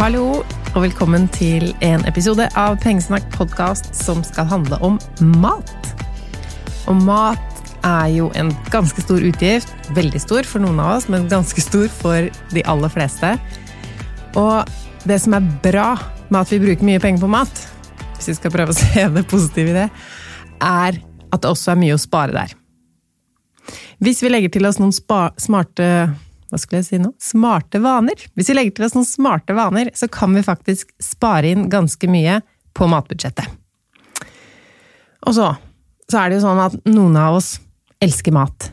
Hallo, og velkommen til en episode av Pengesnakk podkast som skal handle om mat. Og mat er jo en ganske stor utgift. Veldig stor for noen av oss, men ganske stor for de aller fleste. Og det som er bra med at vi bruker mye penger på mat, hvis vi skal prøve å se det positive i det, er at det også er mye å spare der. Hvis vi legger til oss noen smarte hva skulle jeg si nå? Smarte vaner. Hvis vi legger til oss noen smarte vaner, så kan vi faktisk spare inn ganske mye på matbudsjettet. Og så, så er det jo sånn at noen av oss elsker mat.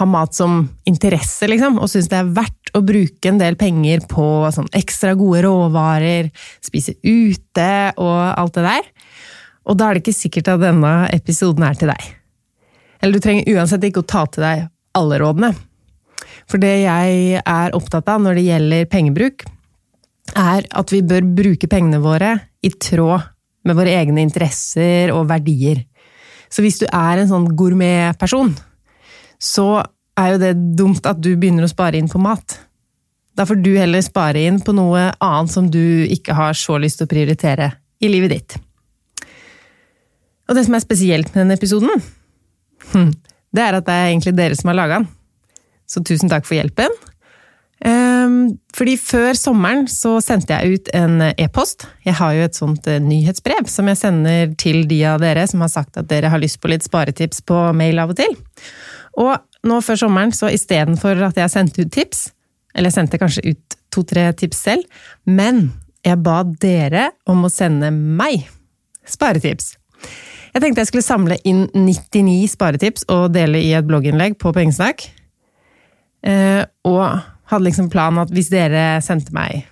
Har mat som interesse, liksom, og syns det er verdt å bruke en del penger på sånn ekstra gode råvarer, spise ute og alt det der. Og da er det ikke sikkert at denne episoden er til deg. Eller du trenger uansett ikke å ta til deg alle rådene. For det jeg er opptatt av når det gjelder pengebruk, er at vi bør bruke pengene våre i tråd med våre egne interesser og verdier. Så hvis du er en sånn gourmetperson, så er jo det dumt at du begynner å spare inn på mat. Da får du heller spare inn på noe annet som du ikke har så lyst til å prioritere i livet ditt. Og det som er spesielt med denne episoden, det er at det er egentlig dere som har laga den. Så tusen takk for hjelpen. Ehm, fordi før sommeren så sendte jeg ut en e-post. Jeg har jo et sånt eh, nyhetsbrev som jeg sender til de av dere som har sagt at dere har lyst på litt sparetips på mail av og til. Og nå før sommeren, så istedenfor at jeg sendte ut tips, eller jeg sendte kanskje ut to-tre tips selv, men jeg ba dere om å sende meg sparetips. Jeg tenkte jeg skulle samle inn 99 sparetips og dele i et blogginnlegg på Pengesnakk. Eh, og hadde liksom planen at hvis dere sendte meg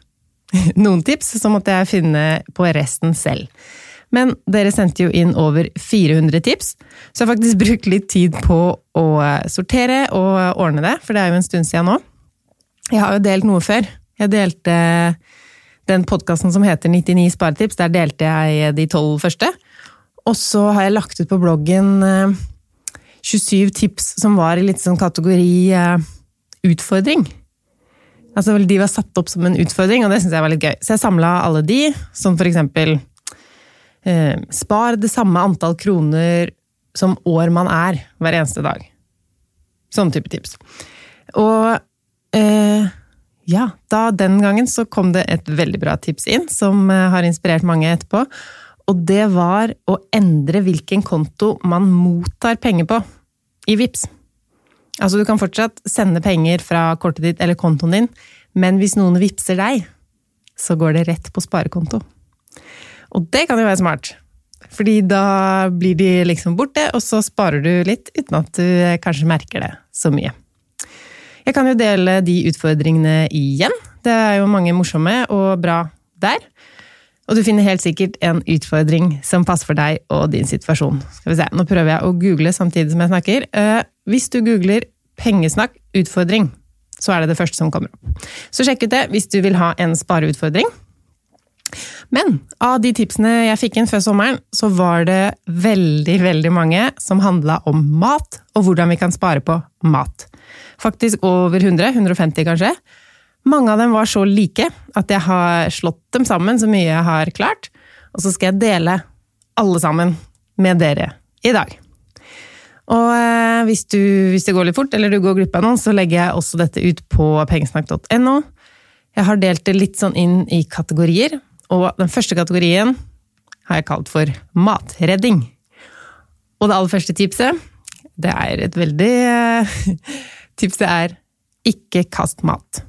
noen tips, så måtte jeg finne på resten selv. Men dere sendte jo inn over 400 tips, så jeg har faktisk brukt litt tid på å sortere og ordne det, for det er jo en stund siden nå. Jeg har jo delt noe før. Jeg delte den podkasten som heter 99 sparetips, der delte jeg de tolv første. Og så har jeg lagt ut på bloggen 27 eh, tips som var i litt sånn kategori eh, utfordring. Altså, de var satt opp som en utfordring, og det syns jeg var litt gøy. Så jeg samla alle de, som for eksempel eh, Spar det samme antall kroner som år man er, hver eneste dag. Sånn type tips. Og eh, ja, da den gangen så kom det et veldig bra tips inn, som eh, har inspirert mange etterpå. Og det var å endre hvilken konto man mottar penger på i VIPS. Altså, du kan fortsatt sende penger fra kortet ditt eller kontoen din, men hvis noen vippser deg, så går det rett på sparekonto. Og det kan jo være smart, fordi da blir de liksom borte, og så sparer du litt uten at du kanskje merker det så mye. Jeg kan jo dele de utfordringene igjen. Det er jo mange morsomme og bra der. Og du finner helt sikkert en utfordring som passer for deg og din situasjon. Skal vi se, Nå prøver jeg å google samtidig som jeg snakker. Hvis du googler 'pengesnakk utfordring', så er det det første som kommer opp. Så sjekk ut det hvis du vil ha en spareutfordring. Men av de tipsene jeg fikk inn før sommeren, så var det veldig, veldig mange som handla om mat, og hvordan vi kan spare på mat. Faktisk over 100, 150 kanskje. Mange av dem var så like at jeg har slått dem sammen så mye jeg har klart, og så skal jeg dele alle sammen med dere i dag. Og eh, hvis, du, hvis, det går litt fort, eller du går glipp av noen, så legger jeg også dette ut på pengesnakk.no. Jeg har delt det litt sånn inn i kategorier, og den første kategorien har jeg kalt for matredding. Og det aller første tipset, det er et veldig Tipset er ikke kast mat.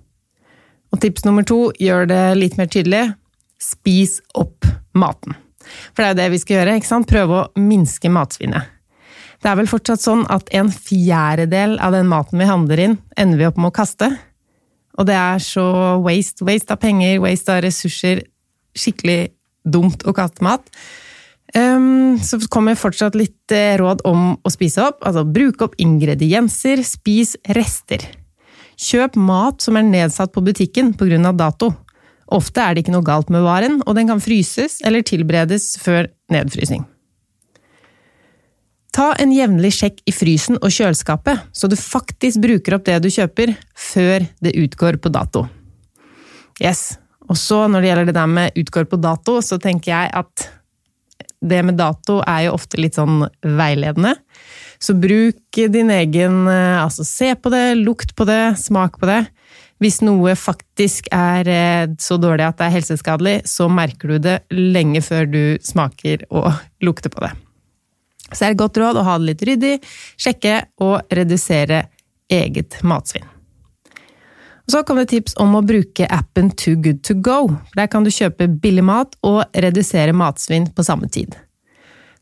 Og tips nummer to gjør det litt mer tydelig. Spis opp maten. For det er jo det vi skal gjøre. ikke sant? Prøve å minske matsvinnet. Det er vel fortsatt sånn at en fjerdedel av den maten vi handler inn, ender vi opp med å kaste. Og det er så waste. Waste av penger, waste av ressurser. Skikkelig dumt å kaste mat. Um, så kommer fortsatt litt eh, råd om å spise opp. Altså bruke opp ingredienser, spis rester. Kjøp mat som er nedsatt på butikken pga. dato. Ofte er det ikke noe galt med varen, og den kan fryses eller tilberedes før nedfrysing. Ta en jevnlig sjekk i frysen og kjøleskapet, så du faktisk bruker opp det du kjøper, før det utgår på dato. Yes, Og så når det gjelder det der med utgår på dato, så tenker jeg at det med dato er jo ofte litt sånn veiledende. Så bruk din egen Altså, se på det, lukt på det, smak på det. Hvis noe faktisk er eh, så dårlig at det er helseskadelig, så merker du det lenge før du smaker og lukter på det. Så er et godt råd å ha det litt ryddig, sjekke og redusere eget matsvinn. Og så kom det tips om å bruke appen Too Good To Go. Der kan du kjøpe billig mat og redusere matsvinn på samme tid.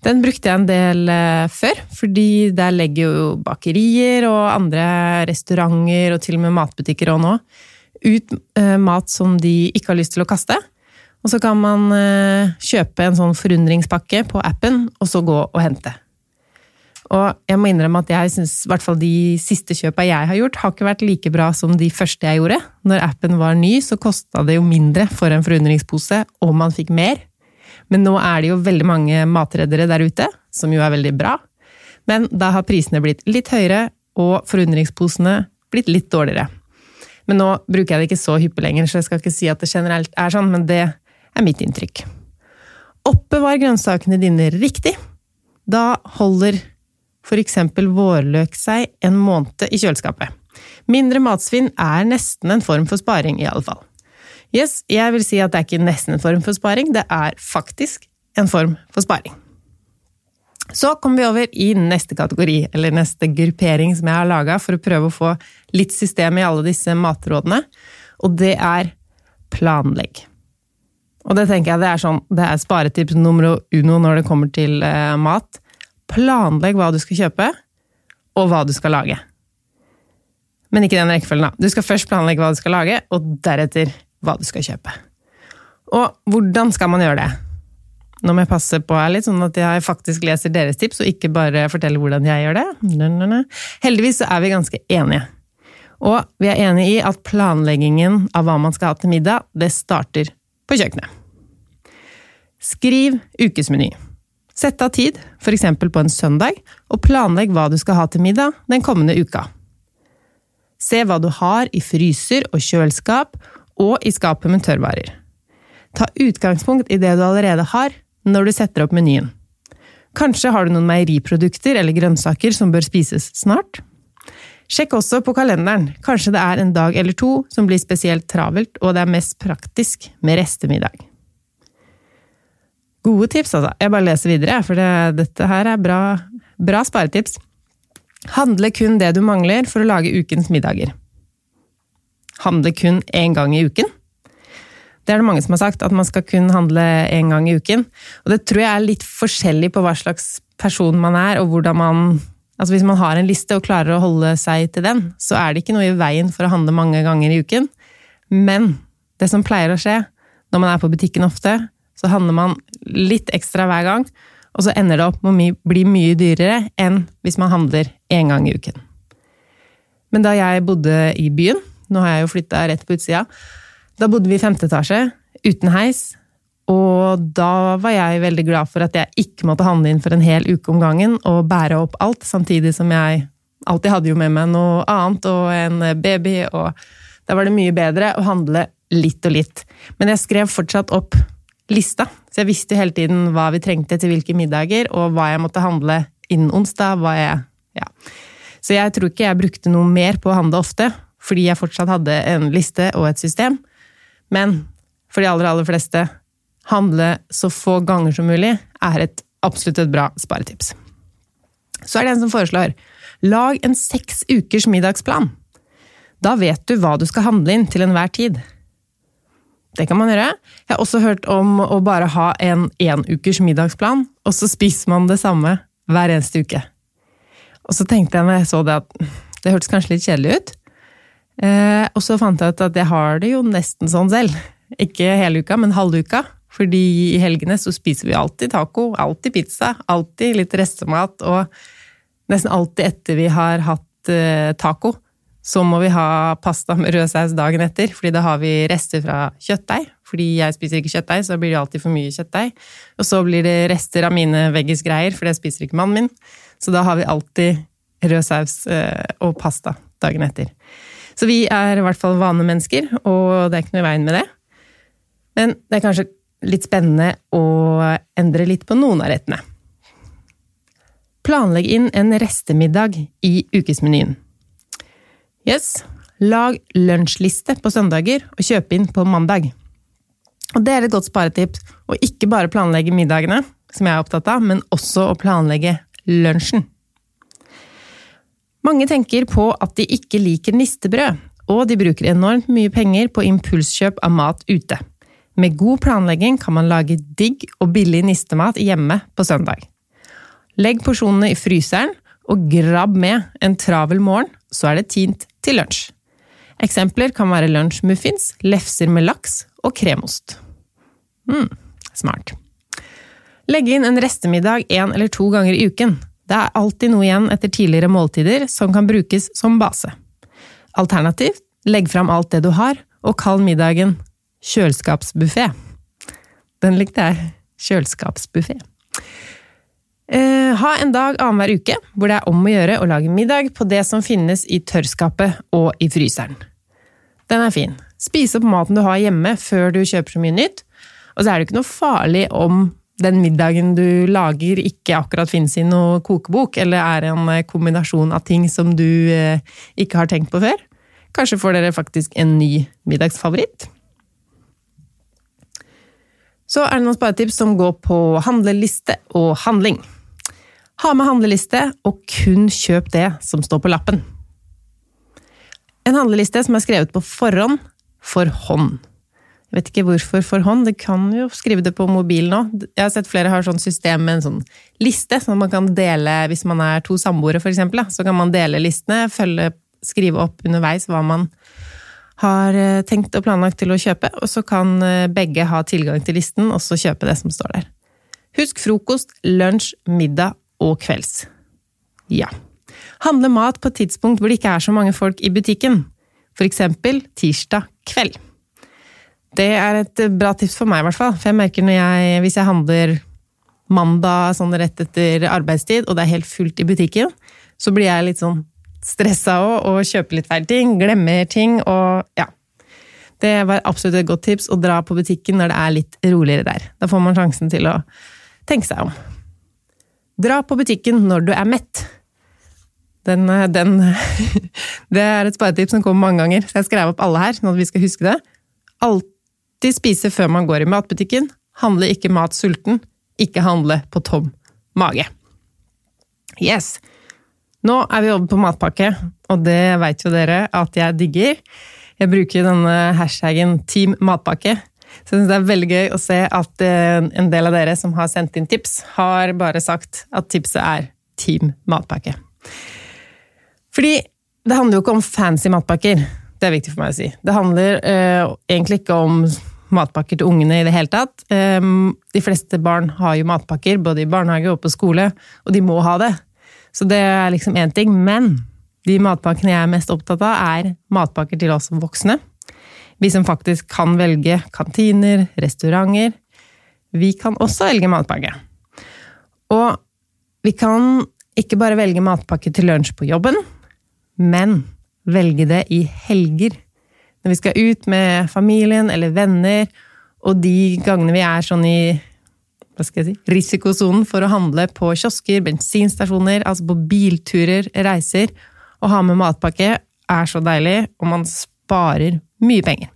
Den brukte jeg en del eh, før, fordi der legger jo bakerier og andre restauranter og til og med matbutikker og nå ut eh, mat som de ikke har lyst til å kaste. Og så kan man eh, kjøpe en sånn forundringspakke på appen, og så gå og hente. Og jeg må innrømme at jeg syns i hvert fall de siste kjøpa jeg har gjort, har ikke vært like bra som de første jeg gjorde. Når appen var ny, så kosta det jo mindre for en forundringspose, og man fikk mer. Men nå er det jo veldig mange matreddere der ute, som jo er veldig bra. Men da har prisene blitt litt høyere, og forundringsposene blitt litt dårligere. Men nå bruker jeg det ikke så hyppig lenger, så jeg skal ikke si at det generelt er sånn, men det er mitt inntrykk. Oppbevar grønnsakene dine riktig. Da holder f.eks. vårløk seg en måned i kjøleskapet. Mindre matsvinn er nesten en form for sparing, i alle fall. Yes, jeg vil si at det er ikke nesten en form for sparing, det er faktisk en form for sparing. Så kommer vi over i neste kategori, eller neste gruppering som jeg har laga for å prøve å få litt system i alle disse matrådene, og det er planlegg. Og det tenker jeg det er sånn, det er sparetips nummer uno når det kommer til eh, mat. Planlegg hva du skal kjøpe, og hva du skal lage. Men ikke den rekkefølgen, da. Du skal først planlegge hva du skal lage, og deretter hva du skal kjøpe. Og hvordan skal man gjøre det? Nå må jeg passe på her litt, sånn at jeg faktisk leser deres tips, og ikke bare forteller hvordan jeg gjør det. Heldigvis så er vi ganske enige. Og vi er enige i at planleggingen av hva man skal ha til middag, det starter på kjøkkenet. Skriv ukesmeny. Sett av tid, f.eks. på en søndag, og planlegg hva du skal ha til middag den kommende uka. Se hva du har i fryser og kjøleskap, og i skapet med tørrvarer. Ta utgangspunkt i det du allerede har, når du setter opp menyen. Kanskje har du noen meieriprodukter eller grønnsaker som bør spises snart? Sjekk også på kalenderen, kanskje det er en dag eller to som blir spesielt travelt, og det er mest praktisk med restemiddag. Gode tips, altså. Jeg bare leser videre, for det, dette her er bra, bra sparetips. Handle kun det du mangler for å lage ukens middager handle kun én gang i uken. Det er det mange som har sagt, at man skal kun handle én gang i uken. Og det tror jeg er litt forskjellig på hva slags person man er, og hvordan man Altså Hvis man har en liste og klarer å holde seg til den, så er det ikke noe i veien for å handle mange ganger i uken. Men det som pleier å skje når man er på butikken ofte, så handler man litt ekstra hver gang, og så ender det opp med å bli mye dyrere enn hvis man handler én gang i uken. Men da jeg bodde i byen, nå har jeg jo flytta rett på utsida. Da bodde vi i femte etasje, uten heis. Og da var jeg veldig glad for at jeg ikke måtte handle inn for en hel uke om gangen og bære opp alt, samtidig som jeg alltid hadde jo med meg noe annet og en baby, og da var det mye bedre å handle litt og litt. Men jeg skrev fortsatt opp lista, så jeg visste hele tiden hva vi trengte til hvilke middager, og hva jeg måtte handle innen onsdag. hva jeg... Ja. Så jeg tror ikke jeg brukte noe mer på å handle ofte, fordi jeg fortsatt hadde en liste og et system. Men for de aller, aller fleste, handle så få ganger som mulig er et absolutt et bra sparetips. Så er det en som foreslår lag en seks ukers middagsplan. Da vet du hva du skal handle inn til enhver tid. Det kan man gjøre. Jeg har også hørt om å bare ha en ukers middagsplan, og så spiser man det samme hver eneste uke. Og så tenkte jeg når jeg så det at det hørtes kanskje litt kjedelig ut, Eh, og så fant jeg ut at jeg har det jo nesten sånn selv. Ikke hele uka, men halve uka. Fordi i helgene så spiser vi alltid taco, alltid pizza, alltid litt restemat. Og nesten alltid etter vi har hatt eh, taco, så må vi ha pasta med rød saus dagen etter, fordi da har vi rester fra kjøttdeig. Fordi jeg spiser ikke kjøttdeig, så blir det alltid for mye kjøttdeig. Og så blir det rester av mine veggisgreier, for det spiser ikke mannen min. Så da har vi alltid rød saus eh, og pasta dagen etter. Så vi er i hvert fall vanemennesker, og det er ikke noe i veien med det. Men det er kanskje litt spennende å endre litt på noen av rettene. Planlegg inn en restemiddag i ukesmenyen. Yes, lag lunsjliste på søndager og kjøp inn på mandag. Og Det er et godt sparetips å ikke bare planlegge middagene, som jeg er opptatt av, men også å planlegge lunsjen. Mange tenker på at de ikke liker nistebrød, og de bruker enormt mye penger på impulskjøp av mat ute. Med god planlegging kan man lage digg og billig nistemat hjemme på søndag. Legg porsjonene i fryseren, og grabb med en travel morgen, så er det tint til lunsj. Eksempler kan være lunsjmuffins, lefser med laks og kremost. mm, smart. Legg inn en restemiddag én eller to ganger i uken. Det er alltid noe igjen etter tidligere måltider som kan brukes som base. Alternativt, legg fram alt det du har, og kall middagen kjøleskapsbuffé. Den likte jeg. Kjøleskapsbuffé. Eh, ha en dag annenhver uke hvor det er om å gjøre å lage middag på det som finnes i tørrskapet og i fryseren. Den er fin. Spise opp maten du har hjemme før du kjøper så mye nytt. Og så er det ikke noe farlig om den middagen du lager ikke akkurat finnes i noe kokebok, eller er en kombinasjon av ting som du uh, ikke har tenkt på før. Kanskje får dere faktisk en ny middagsfavoritt. Så er det noen sparetips som går på handleliste og handling. Ha med handleliste, og kun kjøp det som står på lappen. En handleliste som er skrevet på forhånd, for hånd. Jeg vet ikke hvorfor for hånd, det kan jo skrive det på mobil nå. Jeg har sett flere har sånn system med en sånn liste, som man kan dele hvis man er to samboere, f.eks. Så kan man dele listene, følge skrive opp underveis hva man har eh, tenkt og planlagt til å kjøpe, og så kan eh, begge ha tilgang til listen og så kjøpe det som står der. Husk frokost, lunsj, middag og kvelds. Ja. Handle mat på et tidspunkt hvor det ikke er så mange folk i butikken, eksempel tirsdag kveld. Det er et bra tips for meg, i hvert fall. For jeg merker jeg, hvis jeg handler mandag sånn rett etter arbeidstid, og det er helt fullt i butikken, så blir jeg litt sånn stressa òg, og kjøper litt feil ting, glemmer ting, og ja. Det var absolutt et godt tips å dra på butikken når det er litt roligere der. Da får man sjansen til å tenke seg om. Dra på butikken når du er mett. Den, den Det er et sparetips som kommer mange ganger, så jeg skrev opp alle her, sånn at vi skal huske det. Alltid spise før man går i matbutikken. Handle ikke mat sulten. Ikke handle på tom mage. Yes! Nå er vi over på matpakke, og det veit jo dere at jeg digger. Jeg bruker denne hashtagen Team matpakke. Så jeg synes det er veldig gøy å se at eh, en del av dere som har sendt inn tips, har bare sagt at tipset er Team matpakke. Fordi det handler jo ikke om fancy matpakker. Det er viktig for meg å si. Det handler uh, egentlig ikke om matpakker til ungene i det hele tatt. Um, de fleste barn har jo matpakker, både i barnehage og på skole, og de må ha det. Så det er liksom én ting. Men de matpakkene jeg er mest opptatt av, er matpakker til oss voksne. Vi som faktisk kan velge kantiner, restauranter. Vi kan også velge matpakke. Og vi kan ikke bare velge matpakke til lunsj på jobben, men velge det i helger. Når vi skal ut med familien eller venner, og de gangene vi er sånn i hva skal jeg si, risikosonen for å handle på kiosker, bensinstasjoner, altså på bilturer, reiser. Å ha med matpakke er så deilig, og man sparer mye penger.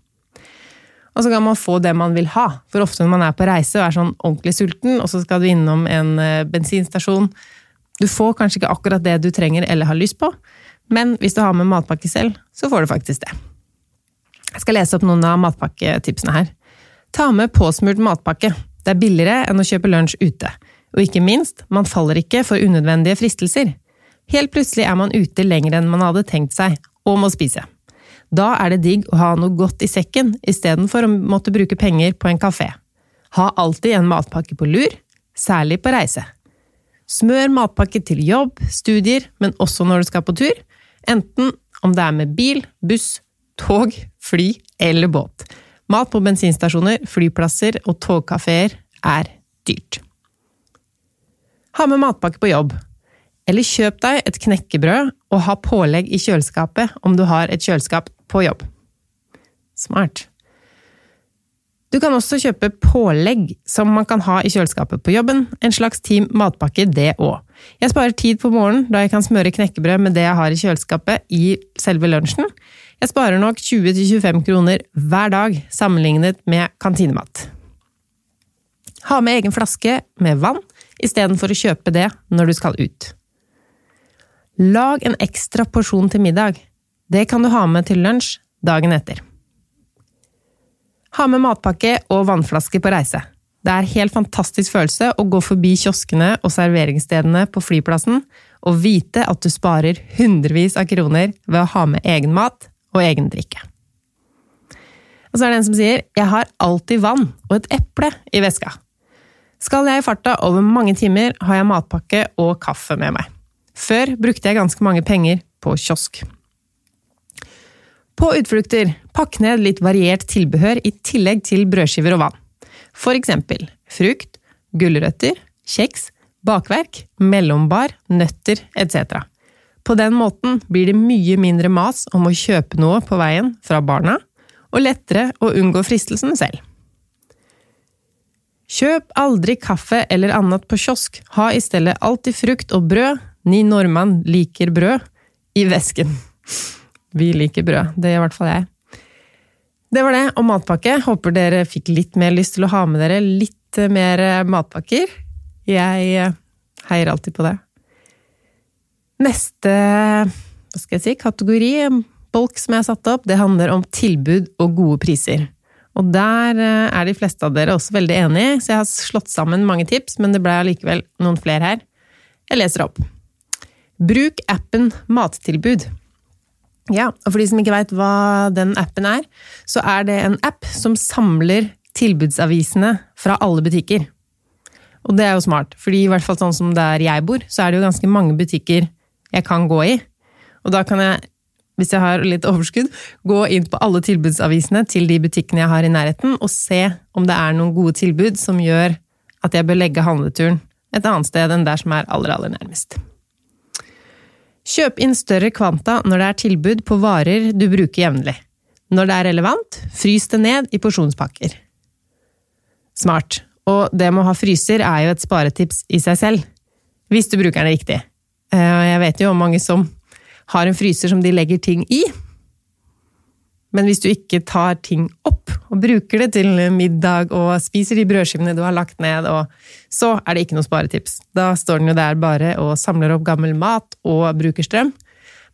Og så kan man få det man vil ha, for ofte når man er på reise og er sånn ordentlig sulten, og så skal du innom en eh, bensinstasjon Du får kanskje ikke akkurat det du trenger eller har lyst på, men hvis du har med matpakke selv, så får du faktisk det. Jeg skal lese opp noen av matpakketipsene her. Ta med påsmurt matpakke. Det er billigere enn å kjøpe lunsj ute. Og ikke minst, man faller ikke for unødvendige fristelser. Helt plutselig er man ute lenger enn man hadde tenkt seg, og må spise. Da er det digg å ha noe godt i sekken, istedenfor å måtte bruke penger på en kafé. Ha alltid en matpakke på lur, særlig på reise. Smør matpakke til jobb, studier, men også når du skal på tur, enten om det er med bil, buss, tog, fly eller båt. Mat på bensinstasjoner, flyplasser og togkafeer er dyrt. Ha med matpakke på jobb. Eller kjøp deg et knekkebrød og ha pålegg i kjøleskapet om du har et kjøleskap på jobb. Smart. Du kan også kjøpe pålegg som man kan ha i kjøleskapet på jobben, en slags Team matpakke det òg. Jeg sparer tid på morgenen da jeg kan smøre knekkebrød med det jeg har i kjøleskapet i selve lunsjen. Jeg sparer nok 20-25 kroner hver dag sammenlignet med kantinemat. Ha med egen flaske med vann istedenfor å kjøpe det når du skal ut. Lag en ekstra porsjon til middag. Det kan du ha med til lunsj dagen etter. Ha med matpakke og vannflaske på reise. Det er helt fantastisk følelse å gå forbi kioskene og serveringsstedene på flyplassen og vite at du sparer hundrevis av kroner ved å ha med egen mat og egen drikke. Og så er det en som sier 'Jeg har alltid vann og et eple i veska'. Skal jeg i farta over mange timer, har jeg matpakke og kaffe med meg. Før brukte jeg ganske mange penger på kiosk. På utflukter, pakk ned litt variert tilbehør i tillegg til brødskiver og vann. For eksempel frukt, gulrøtter, kjeks, bakverk, mellombar, nøtter etc. På den måten blir det mye mindre mas om å kjøpe noe på veien fra barna, og lettere å unngå fristelsen selv. Kjøp aldri kaffe eller annet på kiosk, ha i stedet alltid frukt og brød, ni nordmann liker brød, i vesken. Vi liker brød. Det gjør i hvert fall jeg. Det var det om matpakke. Håper dere fikk litt mer lyst til å ha med dere litt mer matpakker. Jeg eh, heier alltid på det. Neste hva skal jeg si, kategori, bolk som jeg har satt opp, det handler om tilbud og gode priser. Og der eh, er de fleste av dere også veldig enige, så jeg har slått sammen mange tips, men det ble allikevel noen flere her. Jeg leser opp. Bruk appen Mattilbud. Ja, og for de som ikke veit hva den appen er, så er det en app som samler tilbudsavisene fra alle butikker. Og det er jo smart, fordi i hvert fall sånn som der jeg bor, så er det jo ganske mange butikker jeg kan gå i. Og da kan jeg, hvis jeg har litt overskudd, gå inn på alle tilbudsavisene til de butikkene jeg har i nærheten, og se om det er noen gode tilbud som gjør at jeg bør legge handleturen et annet sted enn der som er aller, aller nærmest. Kjøp inn større kvanta når det er tilbud på varer du bruker jevnlig. Når det er relevant, frys det ned i porsjonspakker. Smart. Og det med å ha fryser er jo et sparetips i seg selv. Hvis du bruker den riktig. Eh, jeg vet jo om mange som har en fryser som de legger ting i. Men hvis du ikke tar ting opp og bruker det til middag og spiser de brødskivene du har lagt ned, så er det ikke noe sparetips. Da står den jo der bare og samler opp gammel mat og bruker strøm.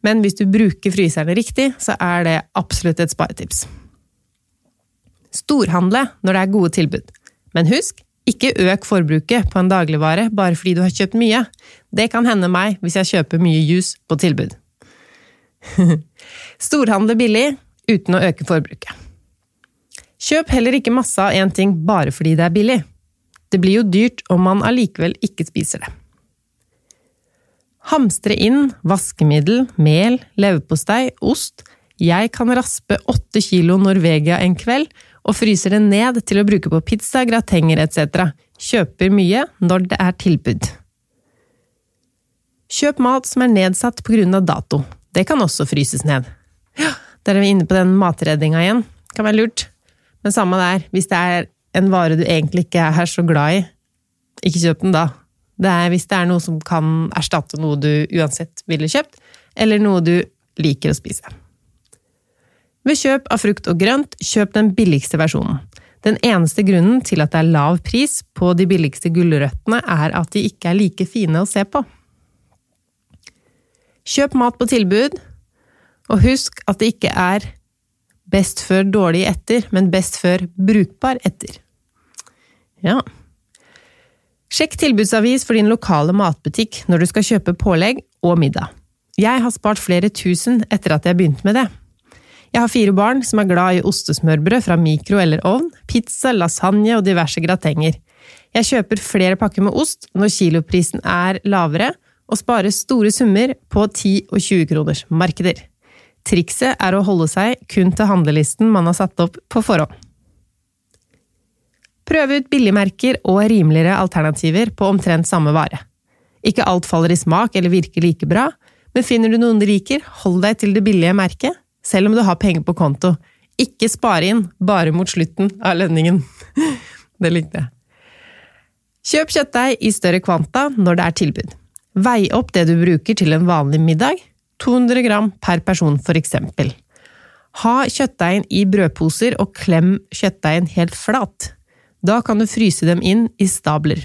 Men hvis du bruker fryserne riktig, så er det absolutt et sparetips. Storhandle når det er gode tilbud. Men husk, ikke øk forbruket på en dagligvare bare fordi du har kjøpt mye. Det kan hende meg hvis jeg kjøper mye juice på tilbud. Storhandle billig uten å øke forbruket. Kjøp heller ikke masse av én ting bare fordi det er billig. Det blir jo dyrt om man allikevel ikke spiser det. Hamstre inn vaskemiddel, mel, leverpostei, ost. Jeg kan raspe åtte kilo Norvegia en kveld, og fryser det ned til å bruke på pizza, gratenger etc. Kjøper mye når det er tilbud. Kjøp mat som er nedsatt av dato. Det kan også fryses ned. Ja, der er vi inne på den matredninga igjen. Kan være lurt. Men samme der, hvis det er en vare du egentlig ikke er så glad i, ikke kjøp den da. Det er hvis det er noe som kan erstatte noe du uansett ville kjøpt, eller noe du liker å spise. Ved kjøp av frukt og grønt, kjøp den billigste versjonen. Den eneste grunnen til at det er lav pris på de billigste gulrøttene, er at de ikke er like fine å se på. Kjøp mat på tilbud, og husk at det ikke er best før dårlig etter, men best før brukbar etter. Ja. Sjekk tilbudsavis for din lokale matbutikk når du skal kjøpe pålegg og middag. Jeg har spart flere tusen etter at jeg begynte med det. Jeg har fire barn som er glad i ostesmørbrød fra mikro eller ovn, pizza, lasagne og diverse gratenger. Jeg kjøper flere pakker med ost når kiloprisen er lavere, og sparer store summer på 10- og 20-kroners markeder. Trikset er å holde seg kun til handlelisten man har satt opp på forhånd. Prøv ut billigmerker og rimeligere alternativer på omtrent samme vare. Ikke alt faller i smak eller virker like bra, men finner du noen du liker, hold deg til det billige merket, selv om du har penger på konto. Ikke spare inn bare mot slutten av lønningen. Det likte jeg. Kjøp kjøttdeig i større kvanta når det er tilbud. Vei opp det du bruker til en vanlig middag, 200 gram per person for eksempel. Ha kjøttdeigen i brødposer og klem kjøttdeigen helt flat. Da kan du fryse dem inn i stabler.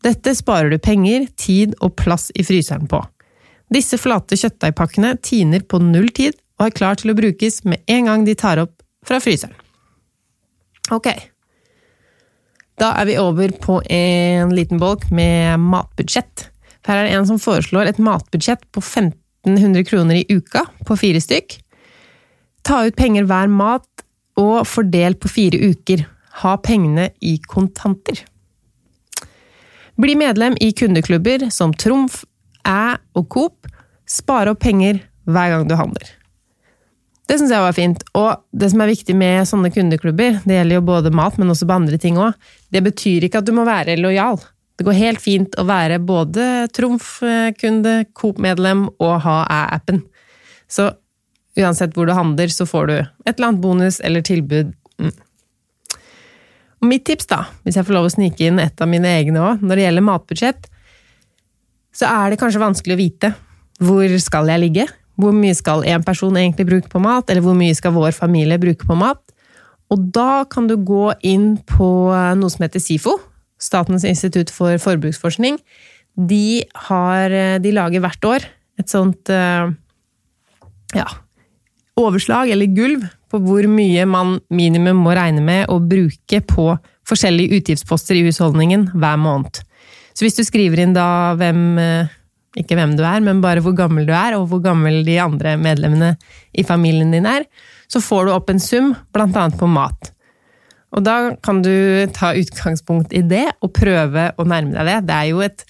Dette sparer du penger, tid og plass i fryseren på. Disse flate kjøttdeigpakkene tiner på null tid og er klar til å brukes med en gang de tar opp fra fryseren. Ok. Da er vi over på en liten bolk med matbudsjett. Her er det en som foreslår et matbudsjett på 1500 kroner i uka på fire stykk. Ta ut penger hver mat og fordel på fire uker. Ha pengene i kontanter. Bli medlem i kundeklubber som Trumf, Æ og Coop. Spare opp penger hver gang du handler. Det syns jeg var fint. Og det som er viktig med sånne kundeklubber, det gjelder jo både mat, men også på andre ting òg, det betyr ikke at du må være lojal. Det går helt fint å være både Trumf-kunde, Coop-medlem og ha Æ-appen. Så uansett hvor du handler, så får du et eller annet bonus eller tilbud. Mm. Og mitt tips, da, hvis jeg får lov å snike inn et av mine egne òg, når det gjelder matbudsjett, så er det kanskje vanskelig å vite hvor skal jeg ligge? Hvor mye skal en person egentlig bruke på mat, eller hvor mye skal vår familie bruke på mat? Og da kan du gå inn på noe som heter SIFO, Statens institutt for forbruksforskning. De, har, de lager hvert år et sånt eh, ja, overslag, eller gulv, på hvor mye man minimum må regne med å bruke på forskjellige utgiftsposter i husholdningen hver måned. Så hvis du skriver inn da hvem eh, ikke hvem du er, men bare hvor gammel du er, og hvor gammel de andre medlemmene i familien din er, så får du opp en sum, blant annet på mat. Og da kan du ta utgangspunkt i det, og prøve å nærme deg det. Det er jo et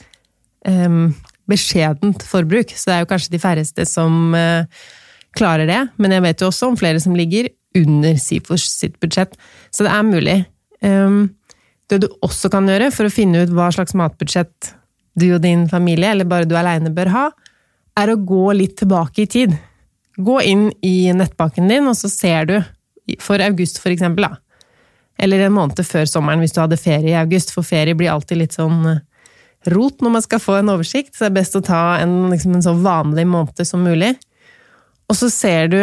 um, beskjedent forbruk, så det er jo kanskje de færreste som uh, klarer det. Men jeg vet jo også om flere som ligger under SIFOs sitt budsjett, så det er mulig. Um, det du også kan gjøre for å finne ut hva slags matbudsjett du og din familie, eller bare du aleine, bør ha, er å gå litt tilbake i tid. Gå inn i nettbanken din, og så ser du, for august for eksempel, da. Eller en måned før sommeren hvis du hadde ferie i august, for ferie blir alltid litt sånn eh, rot når man skal få en oversikt, så det er best å ta en, liksom en så vanlig måned som mulig. Og så ser du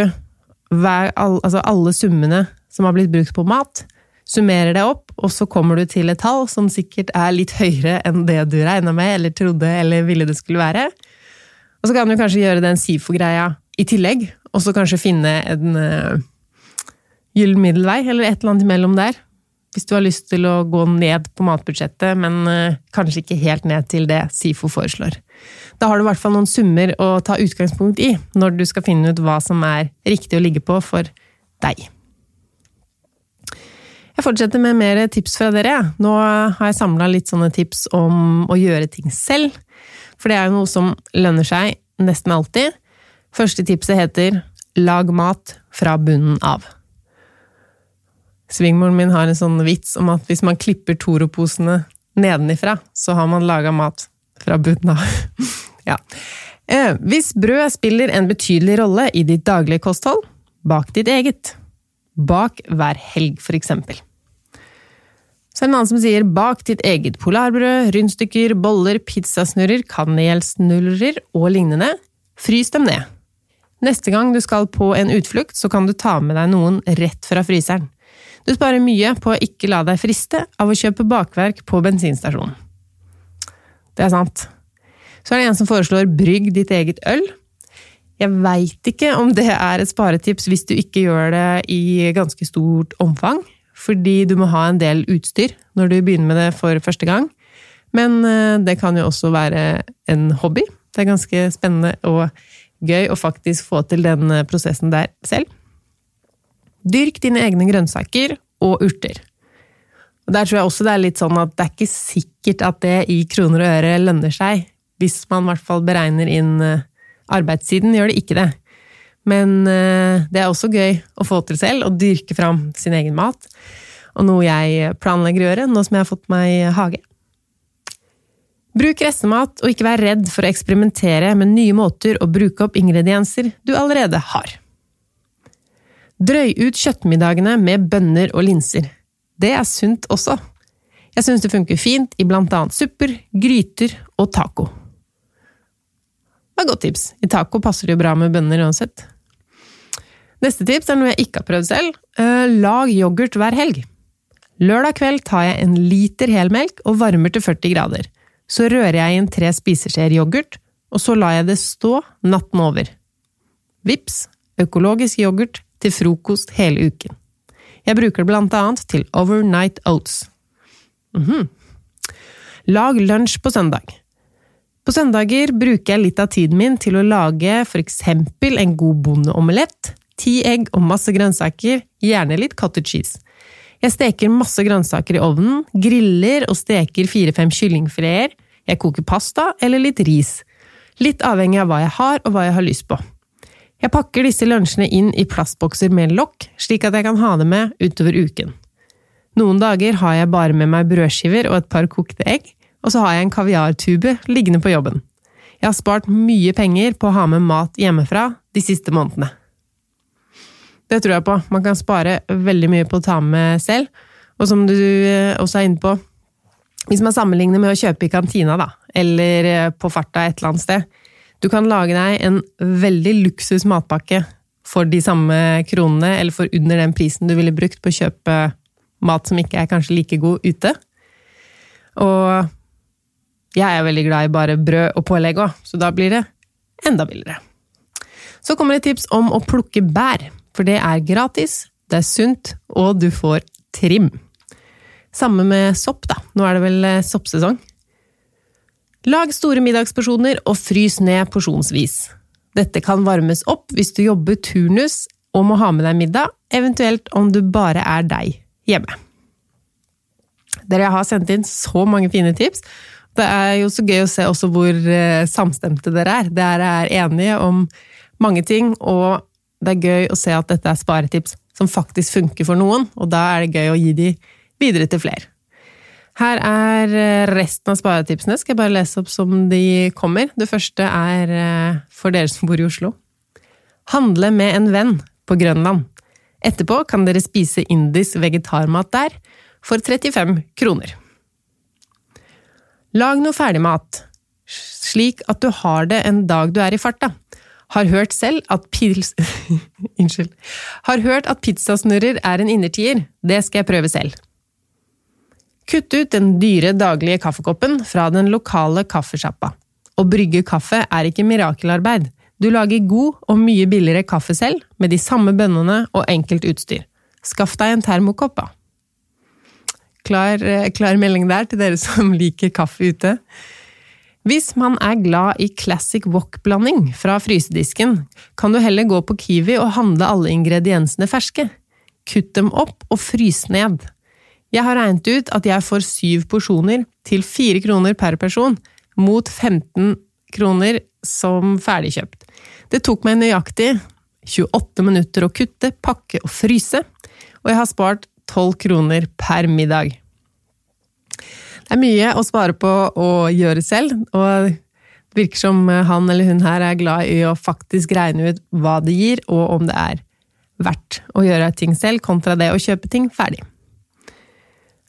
hver, altså alle summene som har blitt brukt på mat, summerer det opp, og så kommer du til et tall som sikkert er litt høyere enn det du regna med, eller trodde eller ville det skulle være. Og så kan du kanskje gjøre den SIFO-greia i tillegg, og så kanskje finne en uh, gyllen middelvei, eller et eller annet imellom der. Hvis du har lyst til å gå ned på matbudsjettet, men uh, kanskje ikke helt ned til det SIFO foreslår. Da har du i hvert fall noen summer å ta utgangspunkt i når du skal finne ut hva som er riktig å ligge på for deg. Jeg fortsetter med mer tips fra dere. Nå har jeg samla litt sånne tips om å gjøre ting selv. For det er jo noe som lønner seg nesten alltid. Første tipset heter 'lag mat fra bunnen av'. Svingmoren min har en sånn vits om at hvis man klipper Toro-posene nedenifra, så har man laga mat fra bunnen av. ja. Eh, hvis brød spiller en betydelig rolle i ditt daglige kosthold, bak ditt eget. Bak hver helg, for eksempel. Så er det en annen som sier bak ditt eget polarbrød, rundstykker, boller, pizzasnurrer, kanelsnurrer og lignende. Frys dem ned. Neste gang du skal på en utflukt, så kan du ta med deg noen rett fra fryseren. Du sparer mye på å ikke la deg friste av å kjøpe bakverk på bensinstasjonen. Det er sant. Så er det en som foreslår brygg ditt eget øl. Jeg veit ikke om det er et sparetips hvis du ikke gjør det i ganske stort omfang fordi du må ha en del utstyr når du begynner med det for første gang. Men eh, det kan jo også være en hobby. Det er ganske spennende og gøy å faktisk få til den eh, prosessen der selv. Dyrk dine egne grønnsaker og urter. Og Der tror jeg også det er litt sånn at det er ikke sikkert at det i kroner og øre lønner seg. Hvis man i hvert fall beregner inn eh, arbeidssiden, gjør det ikke det. Men eh, det er også gøy å få til selv, å dyrke fram sin egen mat. Og noe jeg planlegger å gjøre nå som jeg har fått meg hage. Bruk restemat, og ikke vær redd for å eksperimentere med nye måter å bruke opp ingredienser du allerede har. Drøy ut kjøttmiddagene med bønner og linser. Det er sunt også. Jeg synes det funker fint i blant annet supper, gryter og taco. Det var godt tips. I taco passer det jo bra med bønner uansett. Neste tips er noe jeg ikke har prøvd selv. Eh, lag yoghurt hver helg. Lørdag kveld tar jeg en liter helmelk og varmer til 40 grader. Så rører jeg inn tre spiseskjeer yoghurt, og så lar jeg det stå natten over. Vips, økologisk yoghurt til frokost hele uken. Jeg bruker det blant annet til overnight oats. Mm -hmm. Lag lunsj på søndag. På søndager bruker jeg litt av tiden min til å lage for eksempel en god bondeomelett, ti egg og masse grønnsaker, gjerne litt cottage cheese. Jeg steker masse grønnsaker i ovnen, griller og steker fire-fem kyllingfileter, jeg koker pasta eller litt ris. Litt avhengig av hva jeg har og hva jeg har lyst på. Jeg pakker disse lunsjene inn i plastbokser med lokk, slik at jeg kan ha det med utover uken. Noen dager har jeg bare med meg brødskiver og et par kokte egg, og så har jeg en kaviartube liggende på jobben. Jeg har spart mye penger på å ha med mat hjemmefra de siste månedene. Det tror jeg på. Man kan spare veldig mye på å ta med selv. Og som du eh, også er inne på, hvis man sammenligner med å kjøpe i kantina, da, eller eh, på farta et eller annet sted Du kan lage deg en veldig luksus matpakke for de samme kronene, eller for under den prisen du ville brukt på å kjøpe mat som ikke er kanskje like god ute. Og jeg er veldig glad i bare brød og pålegg òg, så da blir det enda billigere. Så kommer det tips om å plukke bær. For det er gratis, det er sunt, og du får trim. Samme med sopp, da. Nå er det vel eh, soppsesong. Lag store middagsporsjoner og frys ned porsjonsvis. Dette kan varmes opp hvis du jobber turnus og må ha med deg middag, eventuelt om du bare er deg hjemme. Dere har sendt inn så mange fine tips. Det er jo så gøy å se også hvor eh, samstemte dere er. Dere er enige om mange ting, og det er gøy å se at dette er sparetips som faktisk funker for noen, og da er det gøy å gi de videre til flere. Her er eh, resten av sparetipsene. Skal jeg bare lese opp som de kommer. Det første er eh, for dere som bor i Oslo. Handle med en venn på Grønland. Etterpå kan dere spise indisk vegetarmat der for 35 kroner. Lag noe ferdigmat, slik at du har det en dag du er i farta. Har hørt selv at pils... Unnskyld. Har hørt at pizzasnurrer er en innertier. Det skal jeg prøve selv. Kutt ut den dyre daglige kaffekoppen fra den lokale kaffesjappa. Å brygge kaffe er ikke mirakelarbeid. Du lager god og mye billigere kaffe selv, med de samme bønnene og enkelt utstyr. Skaff deg en termokopp, da. Klar, eh, klar melding der til dere som liker kaffe ute. Hvis man er glad i classic wok-blanding fra frysedisken, kan du heller gå på Kiwi og handle alle ingrediensene ferske. Kutt dem opp og frys ned. Jeg har regnet ut at jeg får syv porsjoner til fire kroner per person, mot 15 kroner som ferdigkjøpt. Det tok meg nøyaktig 28 minutter å kutte, pakke og fryse, og jeg har spart 12 kroner per middag. Det er mye å spare på å gjøre selv, og det virker som han eller hun her er glad i å faktisk regne ut hva det gir, og om det er verdt å gjøre ting selv, kontra det å kjøpe ting ferdig.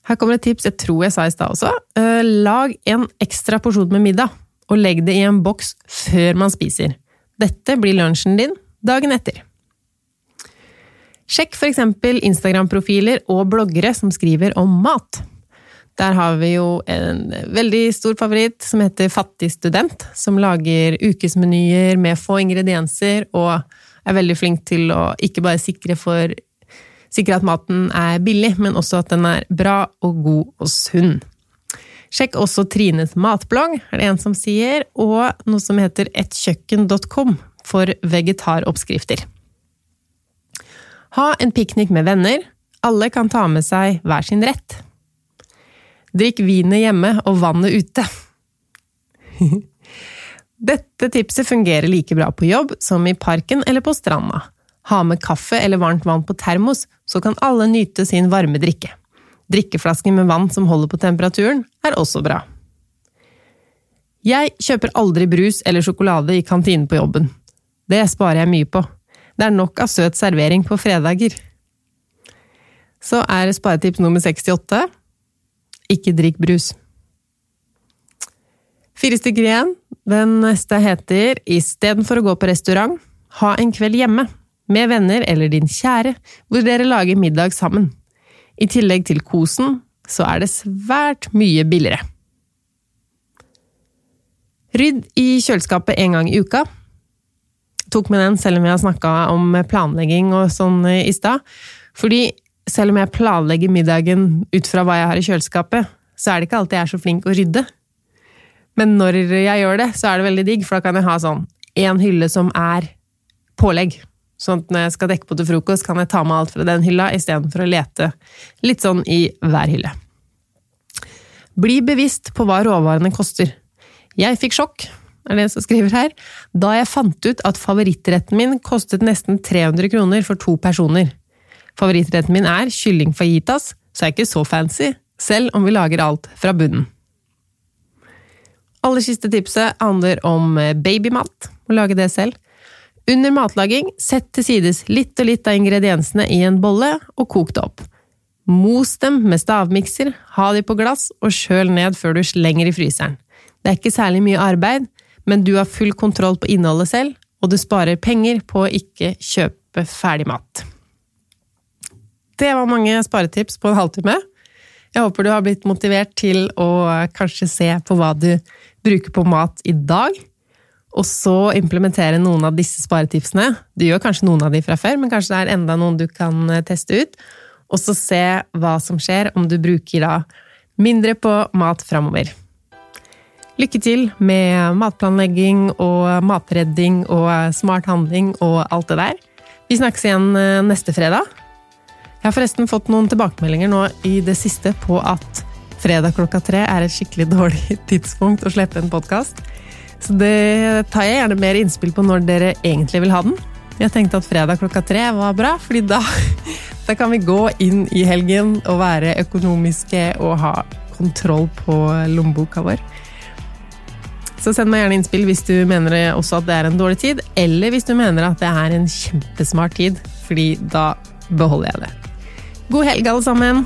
Her kommer et tips jeg tror jeg sa i stad også. Eh, lag en ekstra porsjon med middag, og legg det i en boks før man spiser. Dette blir lunsjen din dagen etter. Sjekk eksempel Instagram-profiler og bloggere som skriver om mat. Der har vi jo en veldig stor favoritt som heter Fattig student, som lager ukesmenyer med få ingredienser og er veldig flink til å ikke bare sikre, for, sikre at maten er billig, men også at den er bra og god og sunn. Sjekk også Trines matblogg, er det en som sier, og noe som heter ettkjøkken.com for vegetaroppskrifter. Ha en piknik med venner. Alle kan ta med seg hver sin rett. Drikk vinet hjemme og vannet ute. Dette tipset fungerer like bra på jobb som i parken eller på stranda. Ha med kaffe eller varmt vann på termos, så kan alle nyte sin varme drikke. Drikkeflasker med vann som holder på temperaturen, er også bra. Jeg kjøper aldri brus eller sjokolade i kantinen på jobben. Det sparer jeg mye på. Det er nok av søt servering på fredager. Så er sparetips nummer 68 ikke drikk brus. Fire stykker igjen. Den neste heter Istedenfor å gå på restaurant, ha en kveld hjemme. Med venner eller din kjære, hvor dere lager middag sammen. I tillegg til kosen, så er det svært mye billigere. Rydd i kjøleskapet en gang i uka. Tok med den selv om jeg har snakka om planlegging og sånn i stad. Fordi selv om jeg planlegger middagen ut fra hva jeg har i kjøleskapet, så er det ikke alltid jeg er så flink å rydde. Men når jeg gjør det, så er det veldig digg, for da kan jeg ha sånn én hylle som er pålegg. Sånn at når jeg skal dekke på til frokost, kan jeg ta med alt fra den hylla istedenfor å lete litt sånn i hver hylle. Bli bevisst på hva råvarene koster. Jeg fikk sjokk, er det som skriver her, da jeg fant ut at favorittretten min kostet nesten 300 kroner for to personer. Favorittretten min er kylling fajitas, så er ikke så fancy, selv om vi lager alt fra bunnen. Aller siste tipset handler om babymat. Å lage det selv. Under matlaging, sett til sides litt og litt av ingrediensene i en bolle, og kok det opp. Mos dem med stavmikser, ha de på glass, og kjøl ned før du slenger i fryseren. Det er ikke særlig mye arbeid, men du har full kontroll på innholdet selv, og du sparer penger på å ikke kjøpe ferdig mat. Det var mange sparetips på en halvtime. Jeg håper du har blitt motivert til å kanskje se på hva du bruker på mat i dag, og så implementere noen av disse sparetipsene. Du gjør kanskje noen av de fra før, men kanskje det er enda noen du kan eh, teste ut. Og så se hva som skjer om du bruker da mindre på mat framover. Lykke til med matplanlegging og matredding og smart handling og alt det der. Vi snakkes igjen eh, neste fredag. Jeg har forresten fått noen tilbakemeldinger nå i det siste på at fredag klokka tre er et skikkelig dårlig tidspunkt å slippe en podkast. Så det tar jeg gjerne mer innspill på når dere egentlig vil ha den. Jeg tenkte at fredag klokka tre var bra, fordi da, da kan vi gå inn i helgen og være økonomiske og ha kontroll på lommeboka vår. Så send meg gjerne innspill hvis du mener også at det er en dårlig tid, eller hvis du mener at det er en kjempesmart tid, fordi da beholder jeg det. God helg, alle sammen!